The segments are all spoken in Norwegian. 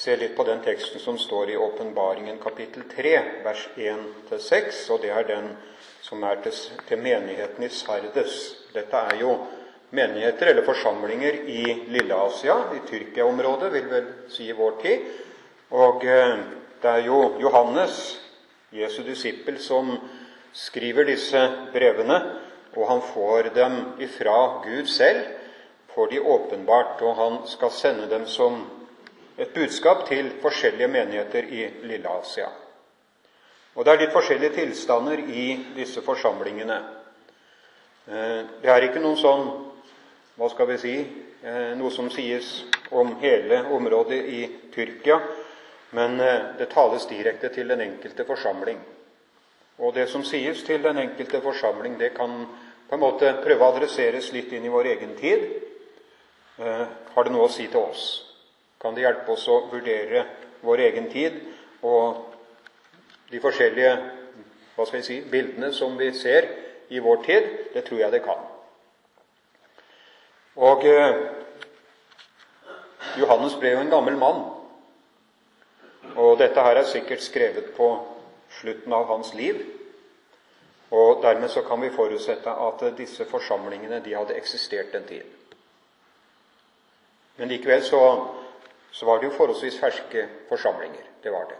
se litt på den teksten som står i Åpenbaringen kapittel 3, vers 1-6, og det er den som er til, til menigheten i Sardes. Dette er jo menigheter eller forsamlinger i Lille-Asia, i Tyrkia-området, vil vel si i vår tid. Og eh, det er jo Johannes, Jesu disippel, som skriver disse brevene, og han får dem ifra Gud selv, får de åpenbart, og han skal sende dem som et budskap til forskjellige menigheter i Lille-Asia. Og det er litt forskjellige tilstander i disse forsamlingene. Eh, det er ikke noen sånn Hva skal vi si eh, Noe som sies om hele området i Tyrkia, men eh, det tales direkte til den enkelte forsamling. Og det som sies til den enkelte forsamling, det kan på en måte prøve å adresseres litt inn i vår egen tid. Har det noe å si til oss? Kan det hjelpe oss å vurdere vår egen tid og de forskjellige hva skal si, bildene som vi ser i vår tid. Det tror jeg det kan. Og eh, Johannes ble jo en gammel mann. Og dette her er sikkert skrevet på slutten av hans liv. Og dermed så kan vi forutsette at disse forsamlingene de hadde eksistert en tid. Men likevel så så var det jo forholdsvis ferske forsamlinger. Det var det.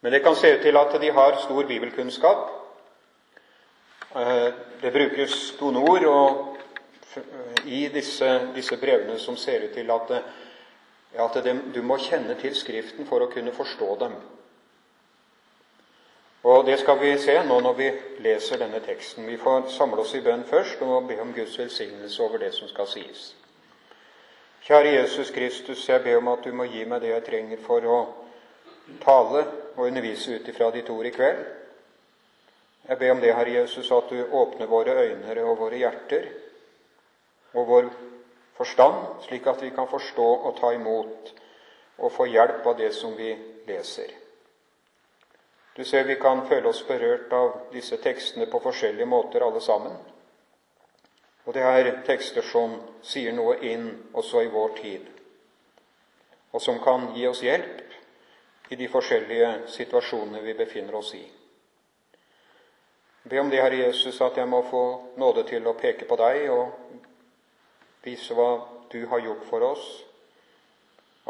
Men det kan se ut til at de har stor bibelkunnskap. Eh, det brukes noen ord og, i disse, disse, brevene som ser ut til at, at det, du må kjenne til Skriften for å kunne forstå dem. Og Det skal vi se nå når vi leser denne teksten. Vi får samle oss i bønn først og be om Guds velsignelse over det som skal sies. Kjære Jesus Kristus, jeg ber om at du må gi meg det jeg trenger for å tale og undervise ut ifra ditt ord i kveld. Jeg ber om det, Herre Jesus, at du åpner våre øyne og våre hjerter og vår forstand, slik at vi kan forstå og ta imot og få hjelp av det som vi leser. Du ser vi kan føle oss berørt av disse tekstene på forskjellige måter, alle sammen. Og det er tekster som sier noe inn også i vår tid, og som kan gi oss hjelp i de forskjellige situasjonene vi befinner oss i. Be om det, Herre Jesus, at jeg må få nåde til å peke på deg og vise hva du har gjort for oss,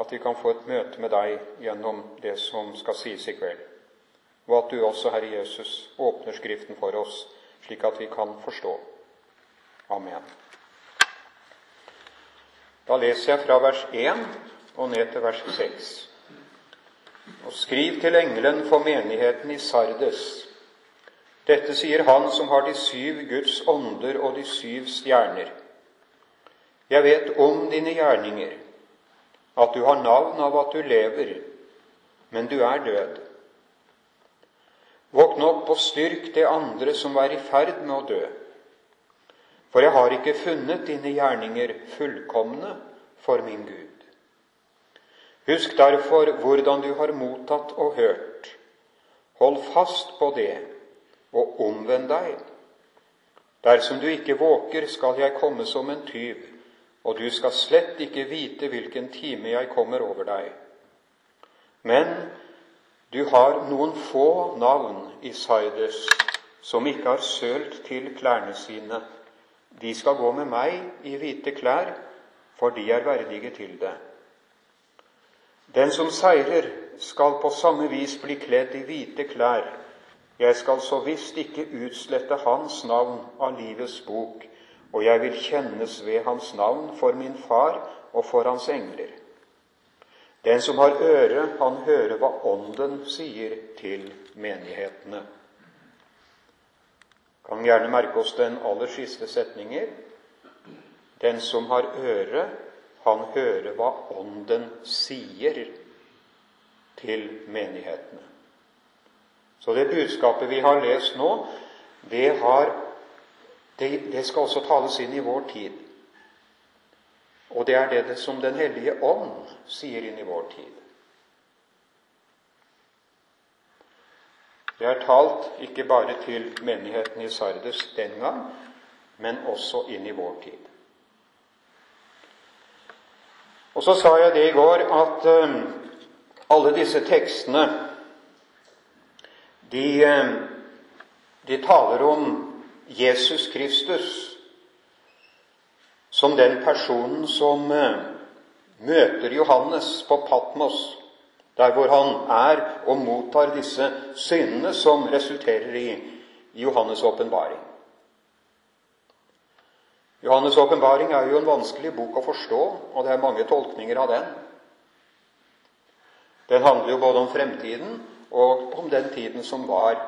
at vi kan få et møte med deg gjennom det som skal sies i kveld, og at du også, Herre Jesus, åpner Skriften for oss, slik at vi kan forstå. Amen. Da leser jeg fra vers 1 og ned til vers 6. Og skriv til engelen for menigheten i Sardes. Dette sier han som har de syv Guds ånder og de syv stjerner. Jeg vet om dine gjerninger, at du har navn av at du lever, men du er død. Våkn opp og styrk det andre som er i ferd med å dø for jeg har ikke funnet dine gjerninger fullkomne for min Gud. Husk derfor hvordan du har mottatt og hørt. Hold fast på det, og omvend deg. Dersom du ikke våker, skal jeg komme som en tyv, og du skal slett ikke vite hvilken time jeg kommer over deg. Men du har noen få navn i Sardes som ikke har sølt til klærne sine de skal gå med meg i hvite klær, for de er verdige til det. Den som seirer, skal på samme vis bli kledd i hvite klær. Jeg skal så visst ikke utslette hans navn av livets bok, og jeg vil kjennes ved hans navn for min far og for hans engler. Den som har øre, han hører hva Ånden sier til menighetene kan gjerne merke oss den aller siste setninger. Den som har øre, han hører hva Ånden sier til menighetene. Så det budskapet vi har lest nå, det, har, det, det skal også tales inn i vår tid. Og det er det som Den hellige ånd sier inn i vår tid. Det er talt ikke bare til menigheten i Sardes den gang, men også inn i vår tid. Og så sa jeg det i går at um, alle disse tekstene de, um, de taler om Jesus Kristus som den personen som uh, møter Johannes på Patmos, der hvor han er og mottar disse syndene som resulterer i Johannes' åpenbaring. Johannes' åpenbaring er jo en vanskelig bok å forstå, og det er mange tolkninger av den. Den handler jo både om fremtiden og om den tiden som var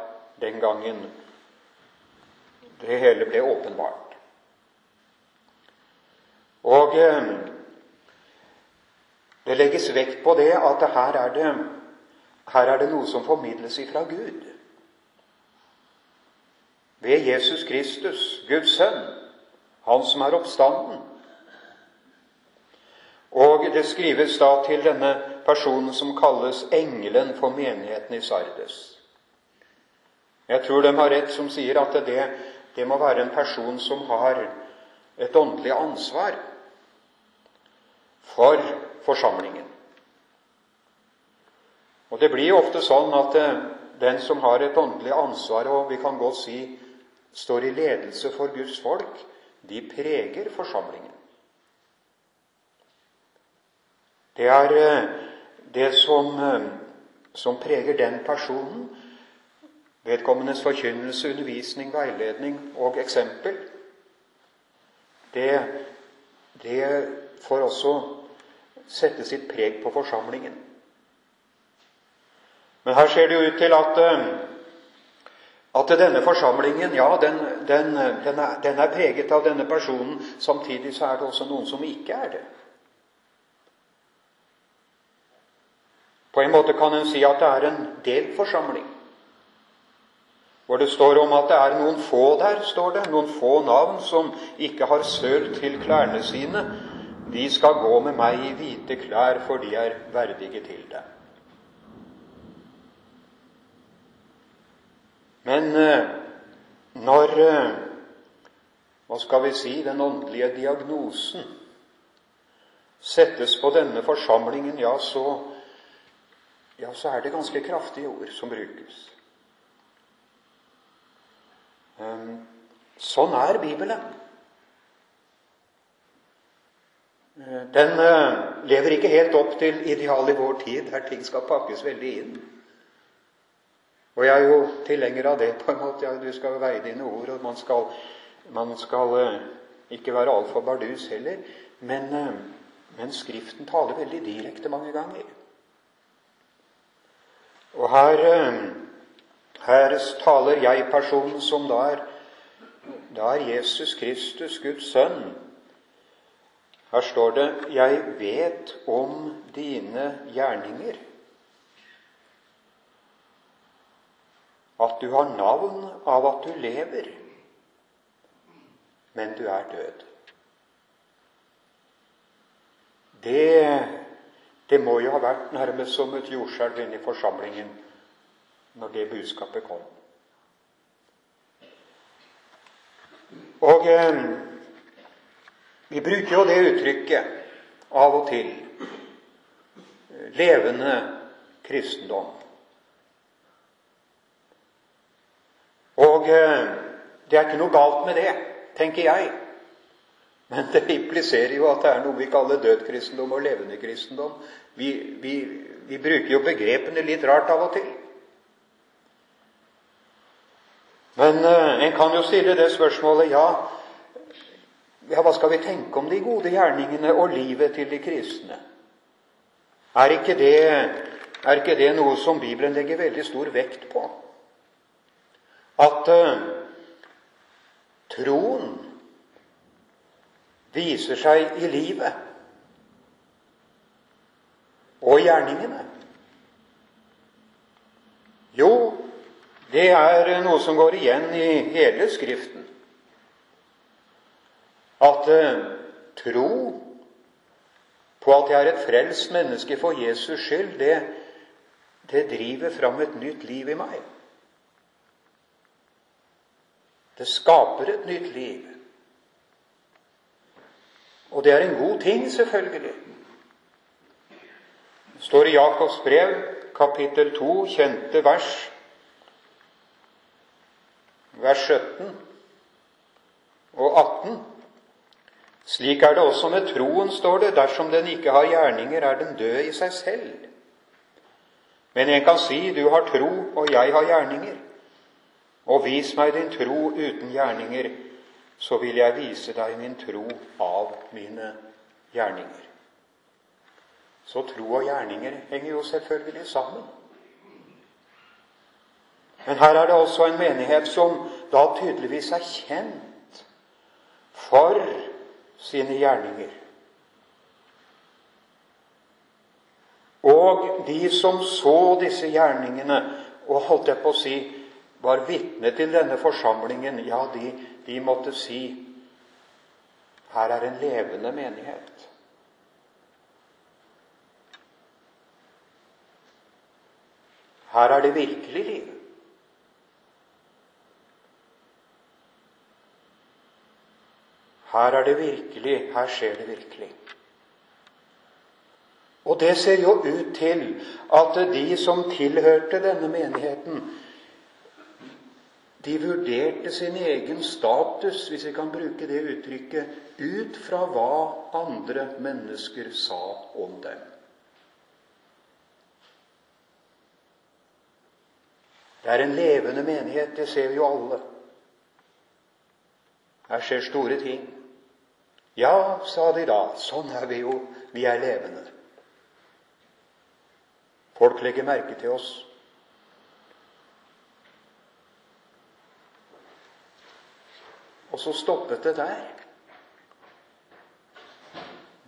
den gangen det hele ble åpenbart. Og eh, det legges vekt på det at her er det, her er det noe som formidles ifra Gud. Ved Jesus Kristus, Guds sønn, han som er oppstanden. Og det skrives da til denne personen som kalles engelen for menigheten i Sardes. Jeg tror de har rett som sier at det, det må være en person som har et åndelig ansvar for forsamlingen. Og Det blir jo ofte sånn at eh, den som har et åndelig ansvar, og vi kan godt si står i ledelse for Guds folk, de preger forsamlingen. Det er eh, det som, eh, som preger den personen, vedkommendes forkynnelse, undervisning, veiledning og eksempel. Det, det får også sette sitt preg på forsamlingen. Men her ser det jo ut til at eh, at denne forsamlingen ja, den, den, den, er, den, er, preget av denne personen. Samtidig så er det også noen som ikke er det. På en måte kan en si at det er en delt forsamling. Hvor det står om at det er noen få der, står det, noen få navn som ikke har søl til klærne sine. De skal gå med meg i hvite klær, for de er verdige til det. Men eh, når eh, hva skal vi si den åndelige diagnosen settes på denne forsamlingen, ja, så, ja, så er det ganske kraftige ord som brukes. Ehm, sånn er Bibelen. Eh, den lever ikke helt opp til idealet i vår tid, der ting skal pakkes veldig inn. Og jeg er jo tilhenger av det. på en måte. Ja, du skal veie dine ord, og man skal, man skal uh, ikke være altfor bardus heller. Men, uh, men, Skriften taler veldig direkte mange ganger. Og her, her taler jeg-personen, som da er, da er Jesus Kristus, Guds sønn. Her står det 'Jeg vet om dine gjerninger'. at du har navn av at du lever, men du er død. Det, det må jo ha vært nærmest som et jordskjelv inne i forsamlingen når det budskapet kom. Og eh, vi bruker jo det uttrykket av og til. Levende kristendom. Og eh, det er ikke noe galt med det, tenker jeg. Men det impliserer jo at det er noe vi kaller død kristendom og levende kristendom. Vi, vi, vi bruker jo begrepene litt rart av og til. Men uh, en kan jo stille det spørsmålet ja, ja, hva skal vi tenke om de gode gjerningene og livet til de kristne? Er ikke det, er ikke det noe som Bibelen legger veldig stor vekt på? at uh, troen viser seg i livet og gjerningene. Jo, det er noe som går igjen i hele Skriften. At uh, tro på at jeg er et frelst menneske for Jesus skyld, det, det driver fram et nytt liv i meg. Det skaper et nytt liv. Og det er en god ting, selvfølgelig. Det står i Jakobs brev, kapittel 2, kjente vers, vers 17 og 18. Slik er det også med troen, står det. Dersom den ikke har gjerninger, er den død i seg selv. Men en kan si, du har tro, og jeg har gjerninger. Og vis meg din tro uten gjerninger, så vil jeg vise deg min tro av mine gjerninger. Så tro og gjerninger henger jo selvfølgelig sammen. Men her er det også en menighet som da tydeligvis er kjent for sine gjerninger. Og de som så disse gjerningene og holdt jeg på å si var vitne til denne forsamlingen, ja, de, de måtte si her er en levende menighet. Her er det virkelig liv. Her er det virkelig, her skjer det virkelig. Og det ser jo ut til at de som tilhørte denne menigheten, de vurderte sin egen status, hvis vi kan bruke det uttrykket, ut fra hva andre mennesker sa om dem. Det er en levende menighet, det ser vi jo alle. Her skjer store ting. Ja, sa de da, sånn er vi jo. Vi er levende. Folk legger merke til oss. Og så stoppet det der.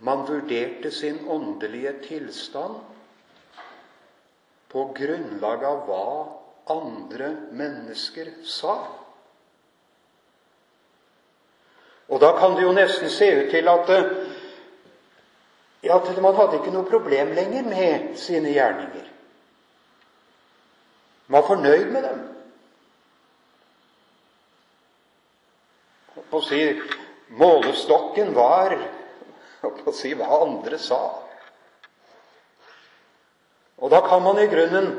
Man vurderte sin åndelige tilstand på grunnlag av hva andre mennesker sa. Og da kan det jo nesten se ut til at ja, til man hadde ikke noe problem lenger med sine gjerninger. Man var fornøyd med dem. Å si, målestokken var å si hva andre sa. Og da kan man i grunnen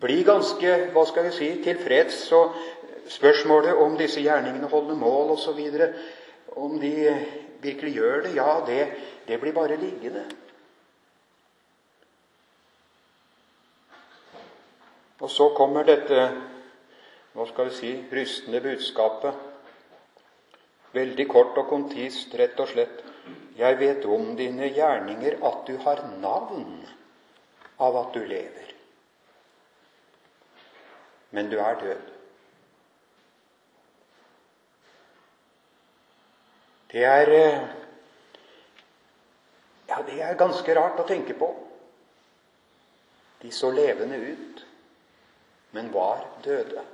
bli ganske hva skal vi si, tilfreds. Og spørsmålet om disse gjerningene holder mål osv., om de virkelig gjør det, ja, det, det blir bare liggende. Og så kommer dette hva skal vi si rystende budskapet. Veldig kort og kontist, rett og slett. Jeg vet om dine gjerninger at du har navn av at du lever. Men du er død. Det er eh, Ja, det er ganske rart å tenke på. De så levende ut, men var døde.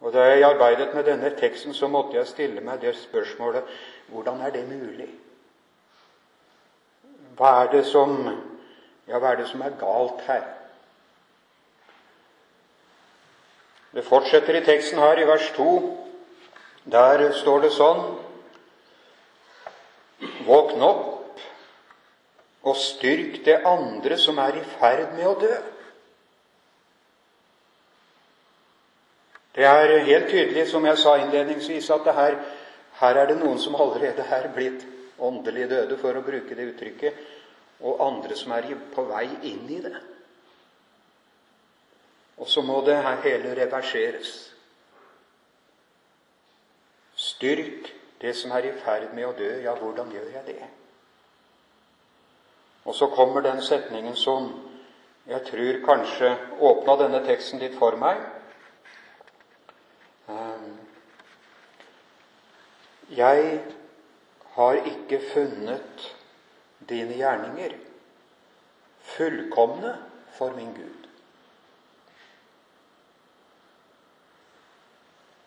Og Da jeg arbeidet med denne teksten, så måtte jeg stille meg det spørsmålet hvordan er det mulig? Hva er det som, ja, hva er, det som er galt her? Det fortsetter i teksten her, i vers 2. Der står det sånn Våkn opp og styrk det andre som er i ferd med å dø. Det er helt tydelig, som jeg sa innledningsvis, at her, her, er det noen som allerede er blitt åndelig døde, for å bruke det uttrykket, og andre som er på vei inn i det. Og så må det her hele reverseres. Styrk det som er i ferd med å dø. Ja, hvordan gjør jeg det? Og så kommer den setningen som jeg tror kanskje åpna denne teksten litt for meg. Ehm, jeg har ikke funnet dine gjerninger fullkomne for min Gud.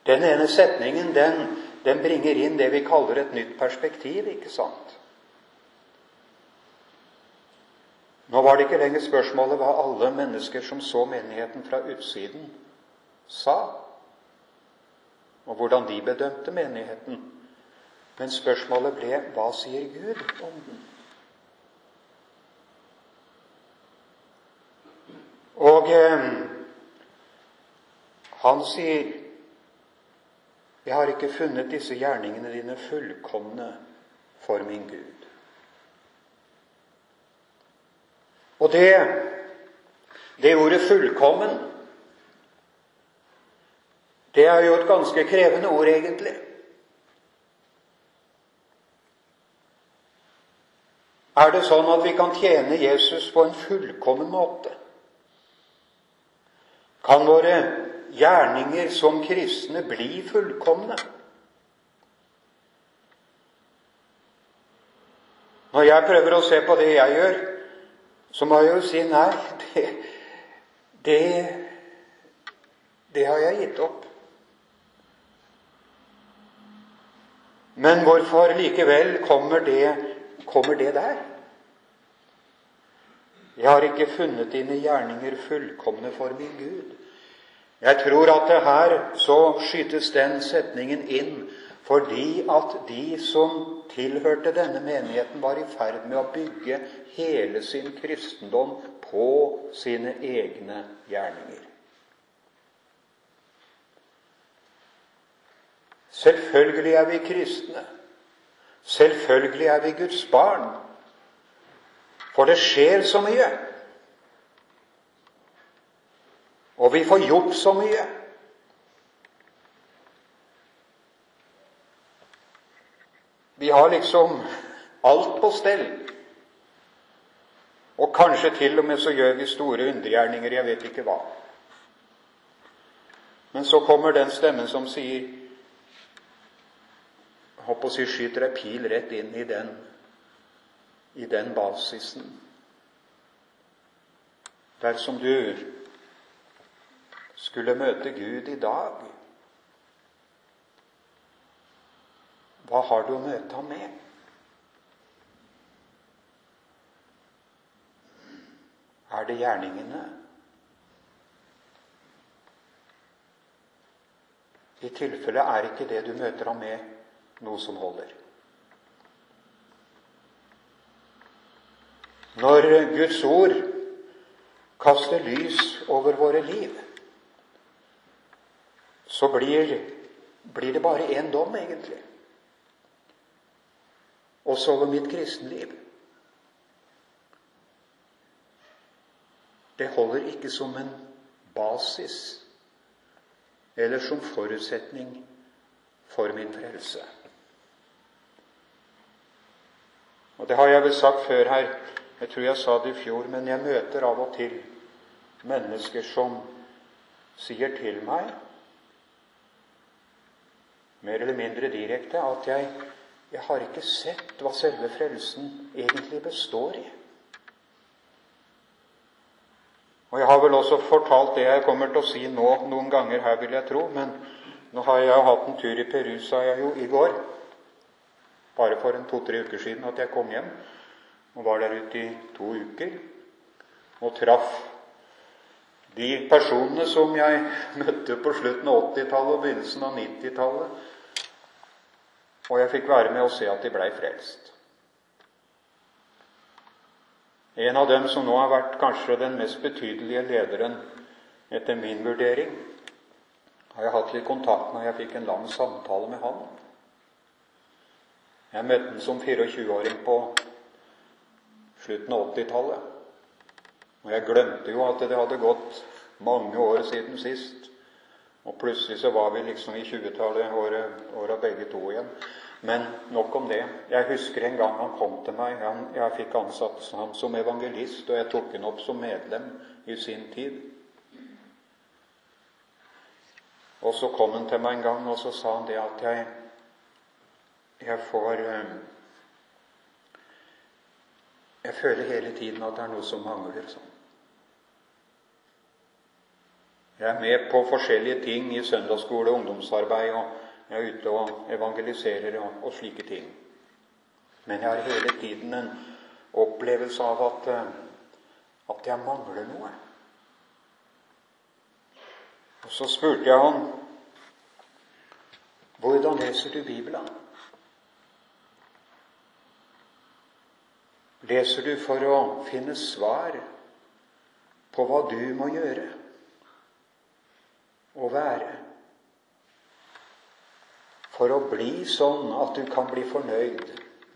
Den ene setningen den den bringer inn det vi kaller et nytt perspektiv, ikke sant? Nå var det ikke lenger spørsmålet hva alle mennesker som så menigheten fra utsiden, sa, og hvordan de bedømte menigheten. Men spørsmålet ble hva sier Gud om den? Og eh, han sier jeg har ikke funnet disse gjerningene dine fullkomne for min Gud. Og det, det ordet 'fullkommen' det er jo et ganske krevende ord, egentlig. Er det sånn at vi kan tjene Jesus på en fullkommen måte? Kan våre gjerninger som kristne bli fullkomne. Når jeg prøver å se på det jeg gjør, så må jeg jo si nei. Det, det, det har jeg gitt opp. Men hvorfor likevel kommer det, kommer det der? Jeg har ikke funnet dine gjerninger fullkomne for min Gud. Jeg tror at det her så skytes den setningen inn fordi at de som tilhørte denne menigheten, var i ferd med å bygge hele sin kristendom på sine egne gjerninger. Selvfølgelig er vi kristne. Selvfølgelig er vi Guds barn. For det skjer så mye. Og vi får gjort så mye. Vi har liksom alt på stell. Og kanskje til og med så gjør vi store undergjerninger, jeg vet ikke hva. Men så kommer den stemmen som sier Håper å si skyter ei pil rett inn i den, i den basisen. Dersom du skulle møte Gud i dag, hva har du å møte ham med? Er det gjerningene? I tilfelle er ikke det du møter ham med, noe som holder. Når Guds ord kaster lys over våre liv, så blir, blir det bare én dom, egentlig. Også over mitt kristenliv. Det holder ikke som en basis eller som forutsetning for min frelse. Og Det har jeg vel sagt før her. Jeg tror jeg sa det i fjor, men jeg møter av og til mennesker som sier til meg mer eller mindre direkte at jeg, jeg har ikke sett hva selve frelsen egentlig består i. Og Jeg har vel også fortalt det jeg kommer til å si nå noen ganger her, vil jeg tro. Men nå har jeg hatt en tur i Peru, sa jeg jo i går. Bare for en to-tre uker siden at jeg kom hjem. Og var der ute i to uker. Og traff de personene som jeg møtte på slutten av 80-tallet og begynnelsen av 90-tallet, og jeg fikk være med å se at de blei frelst. En av dem som nå har vært kanskje den mest betydelige lederen etter min vurdering, har jeg hatt litt kontakt med. Jeg fikk en lang samtale med han. Jeg møtte han som 24-åring på slutten av 80-tallet. Og jeg glemte jo at det hadde gått mange år siden sist. Og plutselig så var vi liksom i 20-tallet, åra begge to igjen. Men nok om det. Jeg husker en gang han kom til meg. Han, jeg fikk ansatt ham som evangelist, og jeg tok ham opp som medlem i sin tid. Og så kom han til meg en gang, og så sa han det at jeg, jeg får eh, Jeg føler hele tiden at det er noe som mangler. sånn. Jeg er med på forskjellige ting i søndagsskole, ungdomsarbeid, og jeg er ute og evangeliserer og, og slike ting. Men jeg har hele tiden en opplevelse av at, eh, at jeg mangler noe. Og så spurte jeg han hvordan leser du Bibelen? Leser du for å finne svar på hva du må gjøre? Og være for å bli sånn at du kan bli fornøyd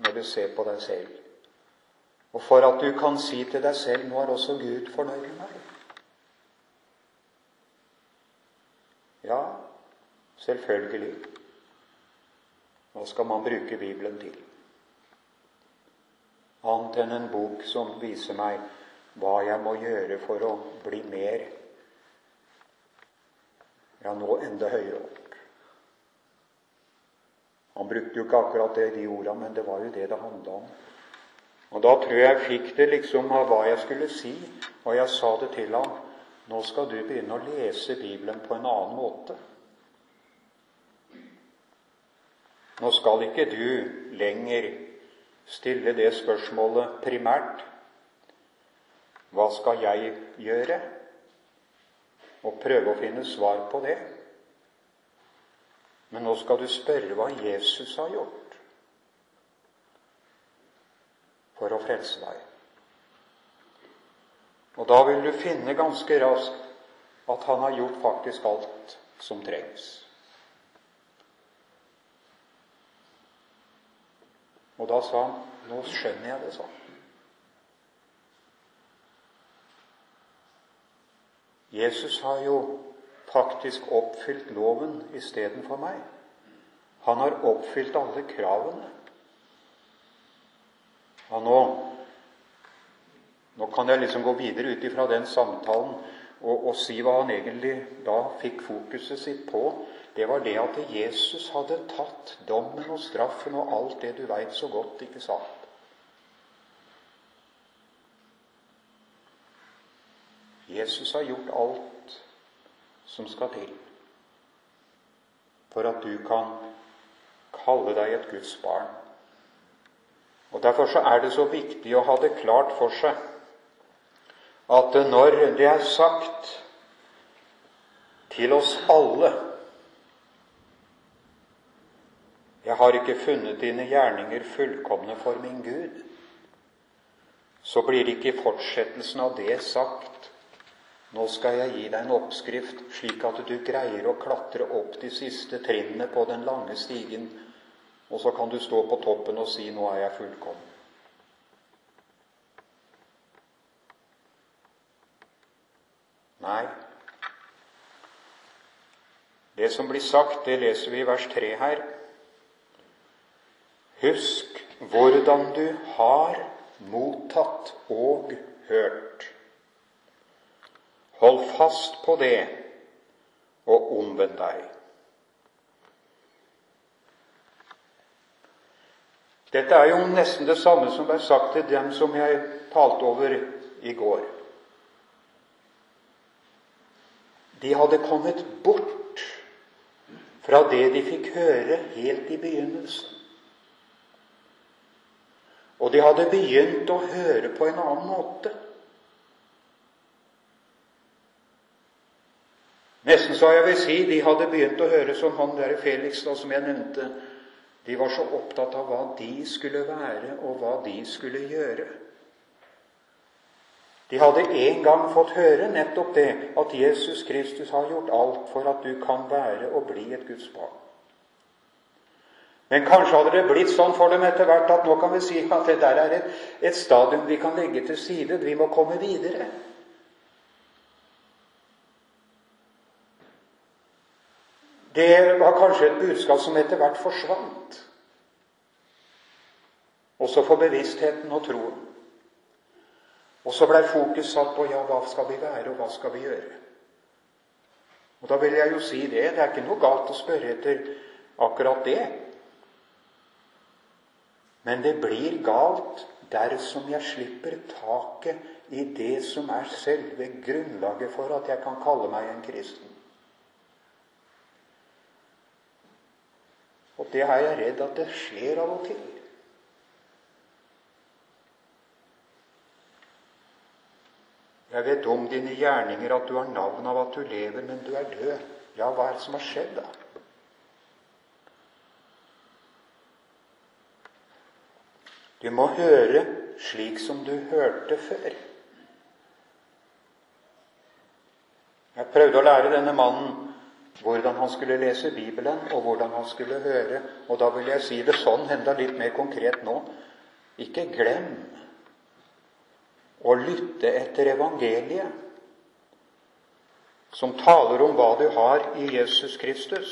når du ser på deg selv, og for at du kan si til deg selv 'Nå er også Gud fornøyd med meg'. Ja, selvfølgelig. Hva skal man bruke Bibelen til? Annet enn en bok som viser meg hva jeg må gjøre for å bli mer. Ja, nå enda høyere opp. Han brukte jo ikke akkurat det, de orda, men det var jo det det handla om. Og da tror jeg jeg fikk det liksom av hva jeg skulle si, og jeg sa det til ham. Nå skal du begynne å lese Bibelen på en annen måte. Nå skal ikke du lenger stille det spørsmålet primært hva skal jeg gjøre? Og prøve å finne svar på det. Men nå skal du spørre hva Jesus har gjort for å frelse deg. Og da vil du finne ganske raskt at han har gjort faktisk alt som trengs. Og da sa han, 'Nå skjønner jeg det', sånn. Jesus har jo faktisk oppfylt loven istedenfor meg. Han har oppfylt alle kravene. Ja, nå, nå kan jeg liksom gå videre ut ifra den samtalen og, og si hva han egentlig da fikk fokuset sitt på det var det at Jesus hadde tatt dommen og straffen og alt det du veit så godt, ikke sant? Jesus har gjort alt som skal til for at du kan kalle deg et Guds barn. Og Derfor så er det så viktig å ha det klart for seg at når det er sagt til oss alle Jeg har ikke funnet dine gjerninger fullkomne for min Gud. Så blir det ikke i fortsettelsen av det sagt nå skal jeg gi deg en oppskrift, slik at du greier å klatre opp de siste trinnene på den lange stigen, og så kan du stå på toppen og si 'Nå er jeg fullkommen'. Nei. Det som blir sagt, det leser vi i vers 3 her. Husk hvordan du har mottatt og hørt. Hold fast på det og omvend deg. Dette er jo nesten det samme som ble sagt til dem som jeg talte over i går. De hadde kommet bort fra det de fikk høre helt i begynnelsen. Og de hadde begynt å høre på en annen måte. Nesten så jeg vil si de hadde begynt å høre som han der Felix, da, som jeg nevnte. De var så opptatt av hva de skulle være, og hva de skulle gjøre. De hadde en gang fått høre nettopp det, at Jesus Kristus har gjort alt for at du kan være og bli et Guds barn. Men kanskje hadde det blitt sånn for dem etter hvert at nå kan vi si at det der er et, et stadium vi kan legge til side. Vi må komme videre. Det var kanskje et budskap som etter hvert forsvant. Også for bevisstheten og troen. Og så blei fokus satt på ja, hva skal vi være, og hva skal vi gjøre? Og Da vil jeg jo si det. Det er ikke noe galt å spørre etter akkurat det. Men det blir galt dersom jeg slipper taket i det som er selve grunnlaget for at jeg kan kalle meg en kristen. Det er jeg redd at det skjer av og til. Jeg vet om dine gjerninger, at du har navn av at du lever, men du er død. Ja, hva er det som har skjedd, da? Du må høre slik som du hørte før. Jeg prøvde å lære denne mannen hvordan han skulle lese Bibelen, og hvordan han skulle høre. Og da vil jeg si det sånn, enda litt mer konkret nå. Ikke glem å lytte etter evangeliet, som taler om hva du har i Jesus Kristus.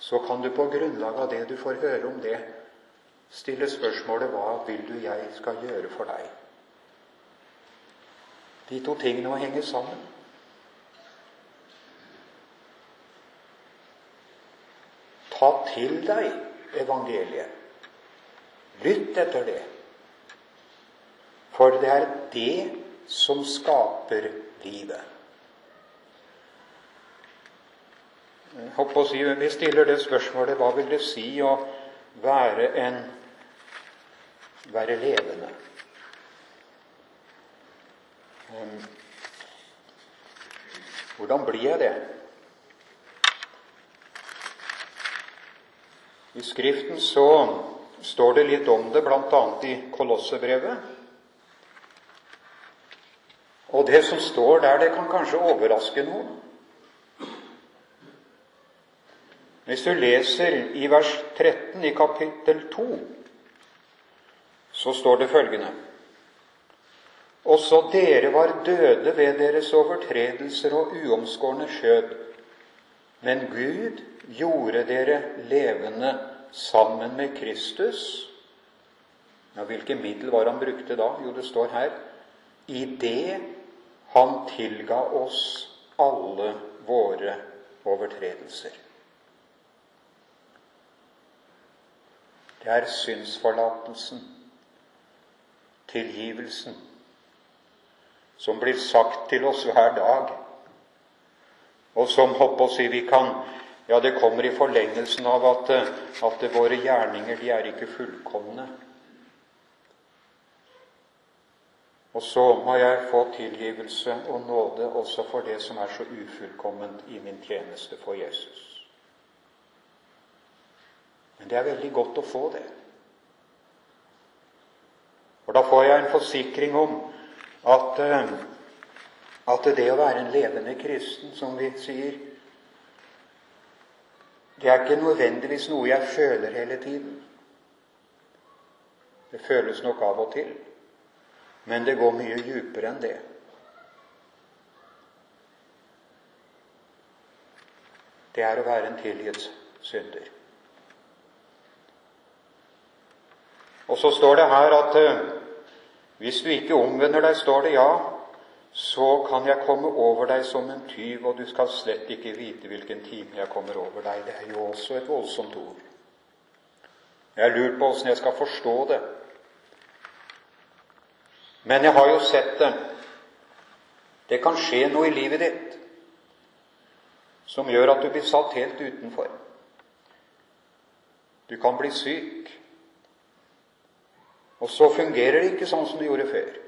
Så kan du på grunnlag av det du får høre om det, stille spørsmålet hva vil du jeg skal gjøre for deg? De to tingene må henge sammen. Ta til deg evangeliet. Lytt etter det. For det er det som skaper livet. Si, Vi stiller det spørsmålet hva vil det si å være en være levende? Ehm, hvordan blir jeg det? I Skriften så står det litt om det, bl.a. i Kolossebrevet. Og det som står der, det kan kanskje overraske noen. Hvis du leser i vers 13 i kapittel 2, så står det følgende også dere var døde ved deres overtredelser og uomskårne skjød. Men Gud gjorde dere levende sammen med Kristus. Ja, Hvilke middel var han brukte da? Jo, det står her i det han tilga oss alle våre overtredelser. Det er synsforlatelsen, tilgivelsen, som blir sagt til oss hver dag, og som håper å si vi kan Ja, det kommer i forlengelsen av at, at våre gjerninger de er ikke fullkomne. Og så må jeg få tilgivelse og nåde også for det som er så ufullkomment i min tjeneste for Jesus. Men det er veldig godt å få det. For da får jeg en forsikring om at, eh, at det å være en levende kristen, som vi sier Det er ikke nødvendigvis noe jeg føler hele tiden. Det føles nok av og til, men det går mye djupere enn det. Det er å være en tilgitt synder. Og så står det her at eh, hvis du ikke omvender deg, står det ja, så kan jeg komme over deg som en tyv, og du skal slett ikke vite hvilken time jeg kommer over deg. Det er jo også et voldsomt ord. Jeg har lurt på åssen jeg skal forstå det. Men jeg har jo sett det. Det kan skje noe i livet ditt som gjør at du blir satt helt utenfor. Du kan bli syk. Og så fungerer det ikke sånn som det gjorde før.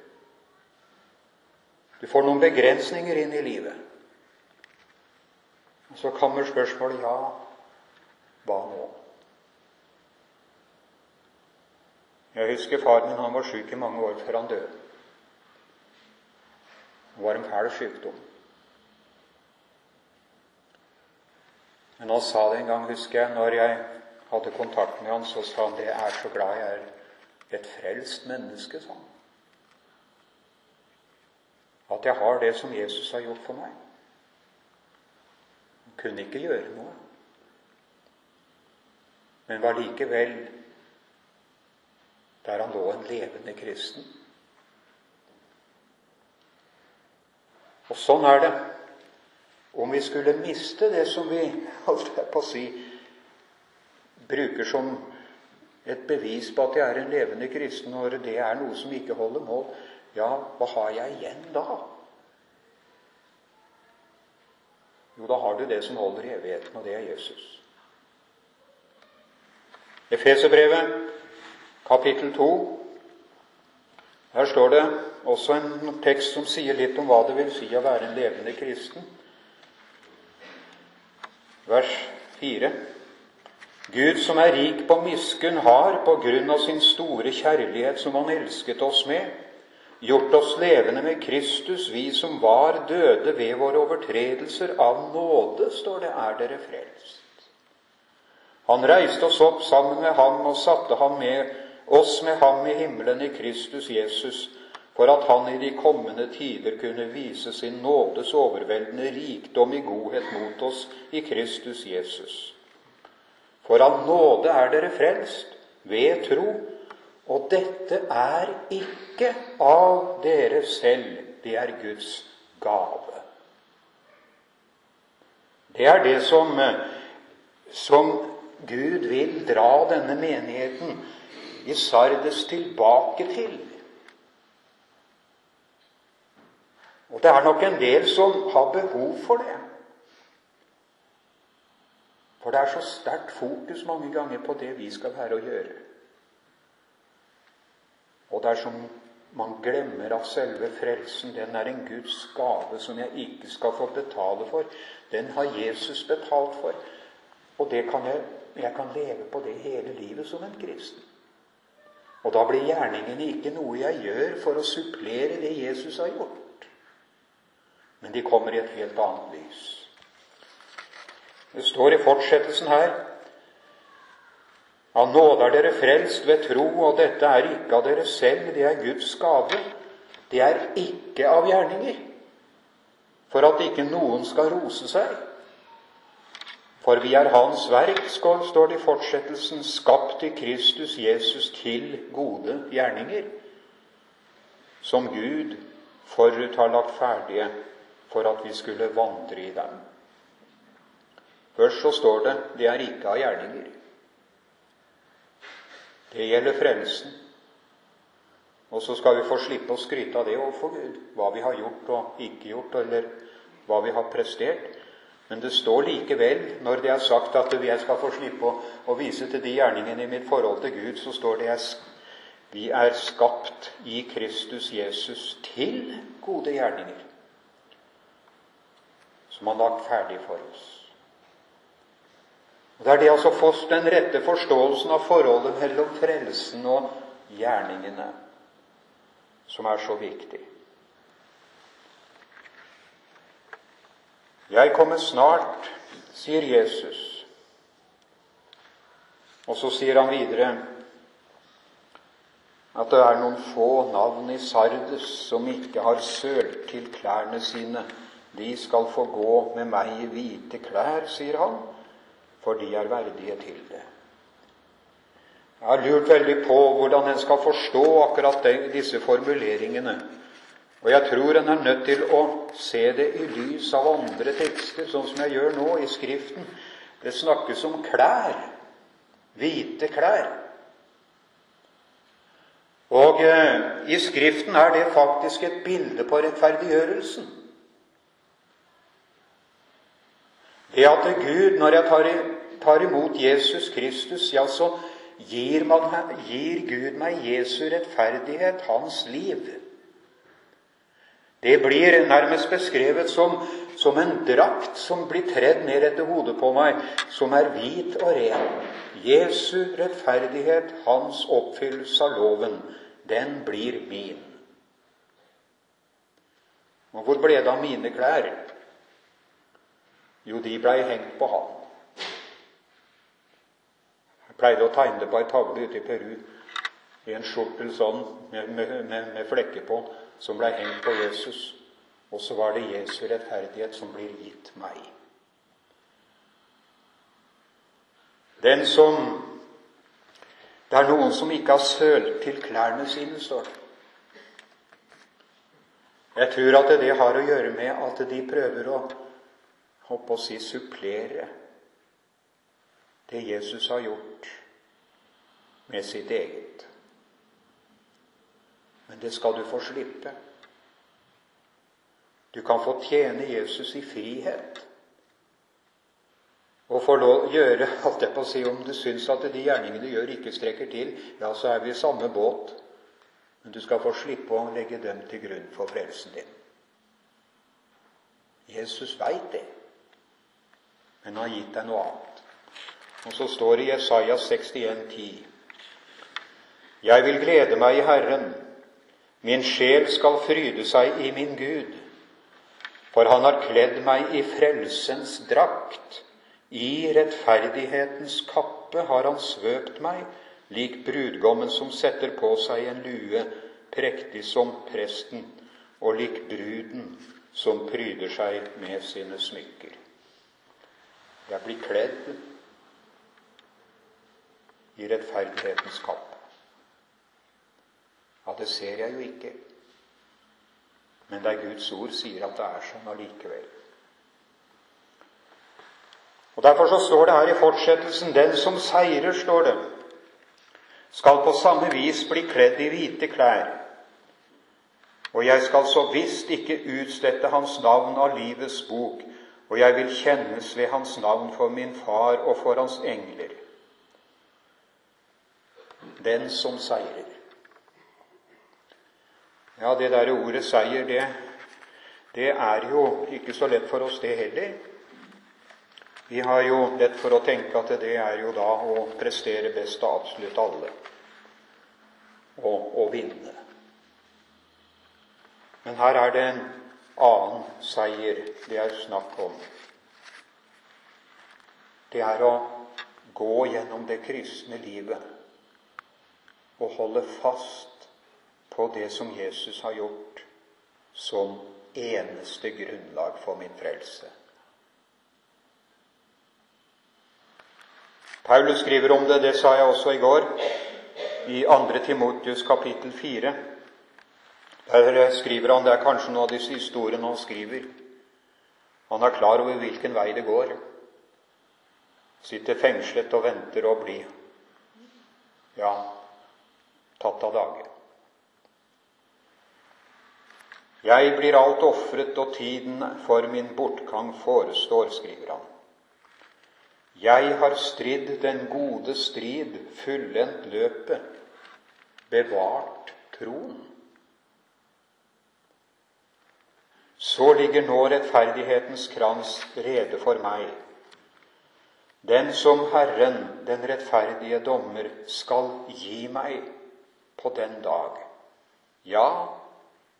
Du får noen begrensninger inn i livet. Og så kommer spørsmålet ja, hva nå? Jeg husker faren min han var syk i mange år før han døde. Det var en fæl sykdom. Men han sa det en gang, husker jeg, når jeg hadde kontakt med han, så sa han det er så glad jeg er et frelst menneske, sa han. At jeg har det som Jesus har gjort for meg. Han kunne ikke gjøre noe, men var likevel der han lå en levende kristen. Og sånn er det. Om vi skulle miste det som vi holdt på å si, bruker som et bevis på at jeg er en levende kristen, når det er noe som ikke holder mål, ja, hva har jeg igjen da? Jo, da har du det som holder i evigheten, og det er Jesus. Efeserbrevet, kapittel 2. Her står det også en tekst som sier litt om hva det vil si å være en levende kristen. Vers 4. Gud som er rik på miskunn, har på grunn av sin store kjærlighet som Han elsket oss med, gjort oss levende med Kristus, vi som var døde ved våre overtredelser. Av nåde, står det, er dere frelst. Han reiste oss opp sammen med ham og satte ham med oss med ham i himmelen i Kristus Jesus, for at han i de kommende tider kunne vise sin nådes overveldende rikdom i godhet mot oss i Kristus Jesus. For av nåde er dere frelst ved tro, og dette er ikke av dere selv, det er Guds gave. Det er det som, som Gud vil dra denne menigheten i Sardes tilbake til. Og det er nok en del som har behov for det. For det er så sterkt fokus mange ganger på det vi skal være og gjøre. Og det er som man glemmer at selve frelsen den er en Guds gave som jeg ikke skal få betale for. Den har Jesus betalt for. Og det kan jeg, jeg kan leve på det hele livet som en kristen. Og da blir gjerningene ikke noe jeg gjør for å supplere det Jesus har gjort. Men de kommer i et helt annet lys. Det står i fortsettelsen her Av nåde er dere frelst ved tro, og dette er ikke av dere selv, det er Guds gave. Det er ikke av gjerninger, for at ikke noen skal rose seg. For vi er Hans verk, står det i fortsettelsen, skapt i Kristus Jesus til gode gjerninger, som Gud forut har lagt ferdige for at vi skulle vandre i dem. Først så står det 'det er ikke av gjerninger'. Det gjelder frelsen. Og så skal vi få slippe å skryte av det overfor Gud, hva vi har gjort og ikke gjort, eller hva vi har prestert. Men det står likevel, når det er sagt at jeg skal få slippe å, å vise til de gjerningene i mitt forhold til Gud, så står det at vi er skapt i Kristus Jesus til gode gjerninger, som Han lagt ferdig for oss. Og Det er det altså få den rette forståelsen av forholdet mellom frelsen og gjerningene som er så viktig. Jeg kommer snart, sier Jesus. Og så sier han videre at det er noen få navn i Sardes som ikke har sølt til klærne sine. De skal få gå med meg i hvite klær, sier han for de er verdige til det. Jeg har lurt veldig på hvordan en skal forstå akkurat disse formuleringene. Og jeg tror en er nødt til å se det i lys av andre tekster, sånn som jeg gjør nå i Skriften. Det snakkes om klær. Hvite klær. Og eh, i Skriften er det faktisk et bilde på rettferdiggjørelsen. Det at Gud, når jeg tar, tar imot Jesus Kristus, ja, så gir, man, gir Gud meg Jesu rettferdighet, hans liv. Det blir nærmest beskrevet som, som en drakt som blir tredd ned etter hodet på meg, som er hvit og ren. Jesu rettferdighet, hans oppfyllelse av loven, den blir min. Og hvor ble det av mine klær? Jo, de blei hengt på han. Jeg pleide å tegne det på ei tavle ute i Peru i en skjortel sånn med, med, med, med flekker på, som blei hengt på Jesus. Og så var det Jesu rettferdighet som blir gitt meg. Den som Det er noen som ikke har sølt til klærne sine, står det. Jeg tror at det har å gjøre med at de prøver å holdt på å si supplere det Jesus har gjort, med sitt eget. Men det skal du få slippe. Du kan få tjene Jesus i frihet. Og få lov å gjøre alt jeg på å si, Om du syns at de gjerningene du gjør, ikke strekker til, ja, så er vi i samme båt. Men du skal få slippe å legge dem til grunn for frelsen din. Jesus veit det men har gitt deg noe annet. Og så står det i Jesaja 61,10.: Jeg vil glede meg i Herren, min sjel skal fryde seg i min Gud. For han har kledd meg i frelsens drakt, i rettferdighetens kappe har han svøpt meg, lik brudgommen som setter på seg en lue, prektig som presten, og lik bruden som pryder seg med sine smykker. Jeg blir kledd i rettferdighetens kapp. Ja, det ser jeg jo ikke. Men det er Guds ord sier at det er sånn allikevel. Og Derfor så står det her i fortsettelsen 'Den som seirer', står det, skal på samme vis bli kledd i hvite klær. Og jeg skal så visst ikke utslette hans navn av livets bok, og jeg vil kjennes ved hans navn for min far og for hans engler den som seirer. Ja, det derre ordet 'seier', det, det er jo ikke så lett for oss, det heller. Vi har jo lett for å tenke at det er jo da å prestere best av absolutt alle. Og å vinne. Men her er det en annen seier det er snakk om. Det er å gå gjennom det kristne livet og holde fast på det som Jesus har gjort, som eneste grunnlag for min frelse. Paulus skriver om det, det sa jeg også i går, i 2. Timotius kapittel 4. Der skriver han, Det er kanskje noen av disse historiene han skriver. Han er klar over hvilken vei det går. Sitter fengslet og venter å bli ja, tatt av dage. Jeg blir alt ofret, og tiden for min bortgang forestår, skriver han. Jeg har stridd den gode strid, fullendt løpet, bevart troen. Så ligger nå rettferdighetens krans rede for meg, den som Herren, den rettferdige dommer, skal gi meg på den dag. Ja,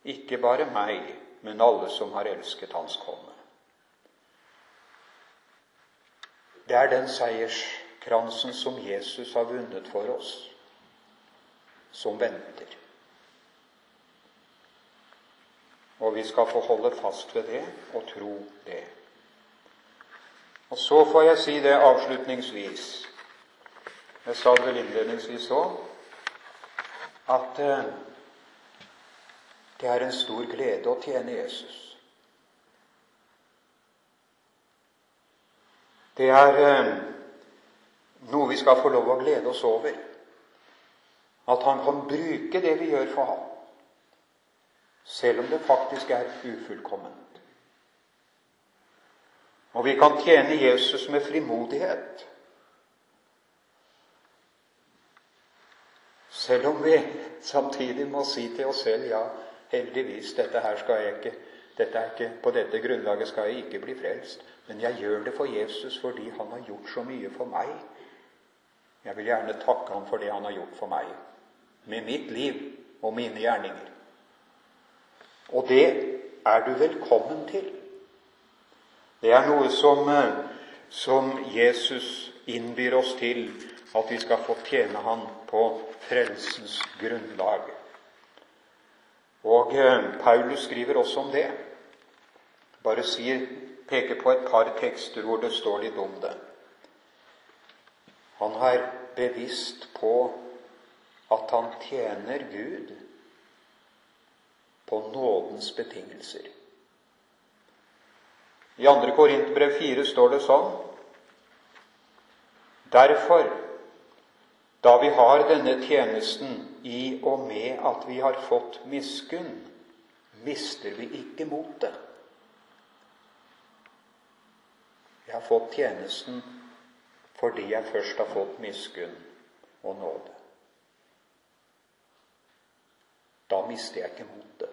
ikke bare meg, men alle som har elsket Hans komme. Det er den seierskransen som Jesus har vunnet for oss, som venter. Og vi skal få holde fast ved det og tro det. Og så får jeg si det avslutningsvis. Jeg sa det vel innledningsvis òg at eh, det er en stor glede å tjene Jesus. Det er eh, noe vi skal få lov å glede oss over. At han kan bruke det vi gjør for ham, selv om det faktisk er ufullkomment. Og vi kan tjene Jesus med frimodighet. Selv om vi samtidig må si til oss selv ja, heldigvis, dette her skal jeg ikke, dette ikke På dette grunnlaget skal jeg ikke bli frelst. Men jeg gjør det for Jesus fordi han har gjort så mye for meg. Jeg vil gjerne takke ham for det han har gjort for meg. Med mitt liv og mine gjerninger. Og det er du velkommen til. Det er noe som, eh, som Jesus innbyr oss til, at vi skal få tjene Han på frelsens grunnlag. Og eh, Paulus skriver også om det. Bare sier, peker på et par tekster hvor det står litt om det. Han er bevisst på at han tjener Gud på nådens betingelser. I 2. Korinterbrev 4 står det sånn Derfor da vi har denne tjenesten i og med at vi har fått miskunn, mister vi ikke motet. Jeg har fått tjenesten fordi jeg først har fått miskunn og nåde. Da mister jeg ikke motet.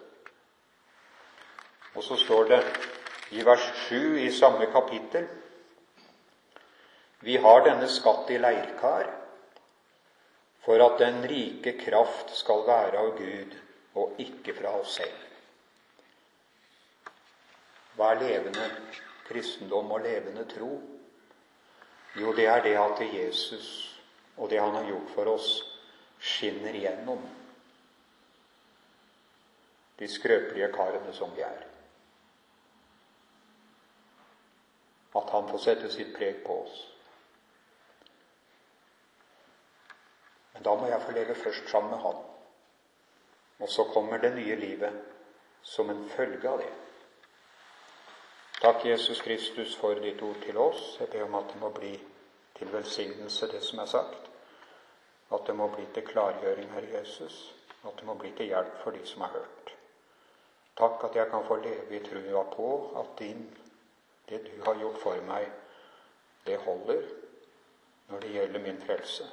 Og så står det i vers 7 i samme kapittel Vi har denne skatt i leirkar for at den rike kraft skal være av Gud og ikke fra oss selv. Hva er levende kristendom og levende tro? Jo, det er det at Jesus og det han har gjort for oss, skinner igjennom de skrøpelige karene som vi er. At han får sette sitt preg på oss. Men da må jeg få leve først sammen med han. Og så kommer det nye livet som en følge av det. Takk, Jesus Kristus, for ditt ord til oss. Jeg ber om at det må bli til velsignelse, det som er sagt. At det må bli til klargjøring, Herre Jesus. At det må bli til hjelp for de som har hørt. Takk at jeg kan få leve i trua på at din, det du har gjort for meg, det holder når det gjelder min frelse.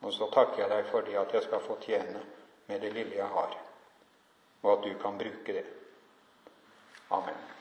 Og så takker jeg deg for det at jeg skal få tjene med det lille jeg har, og at du kan bruke det. Amen.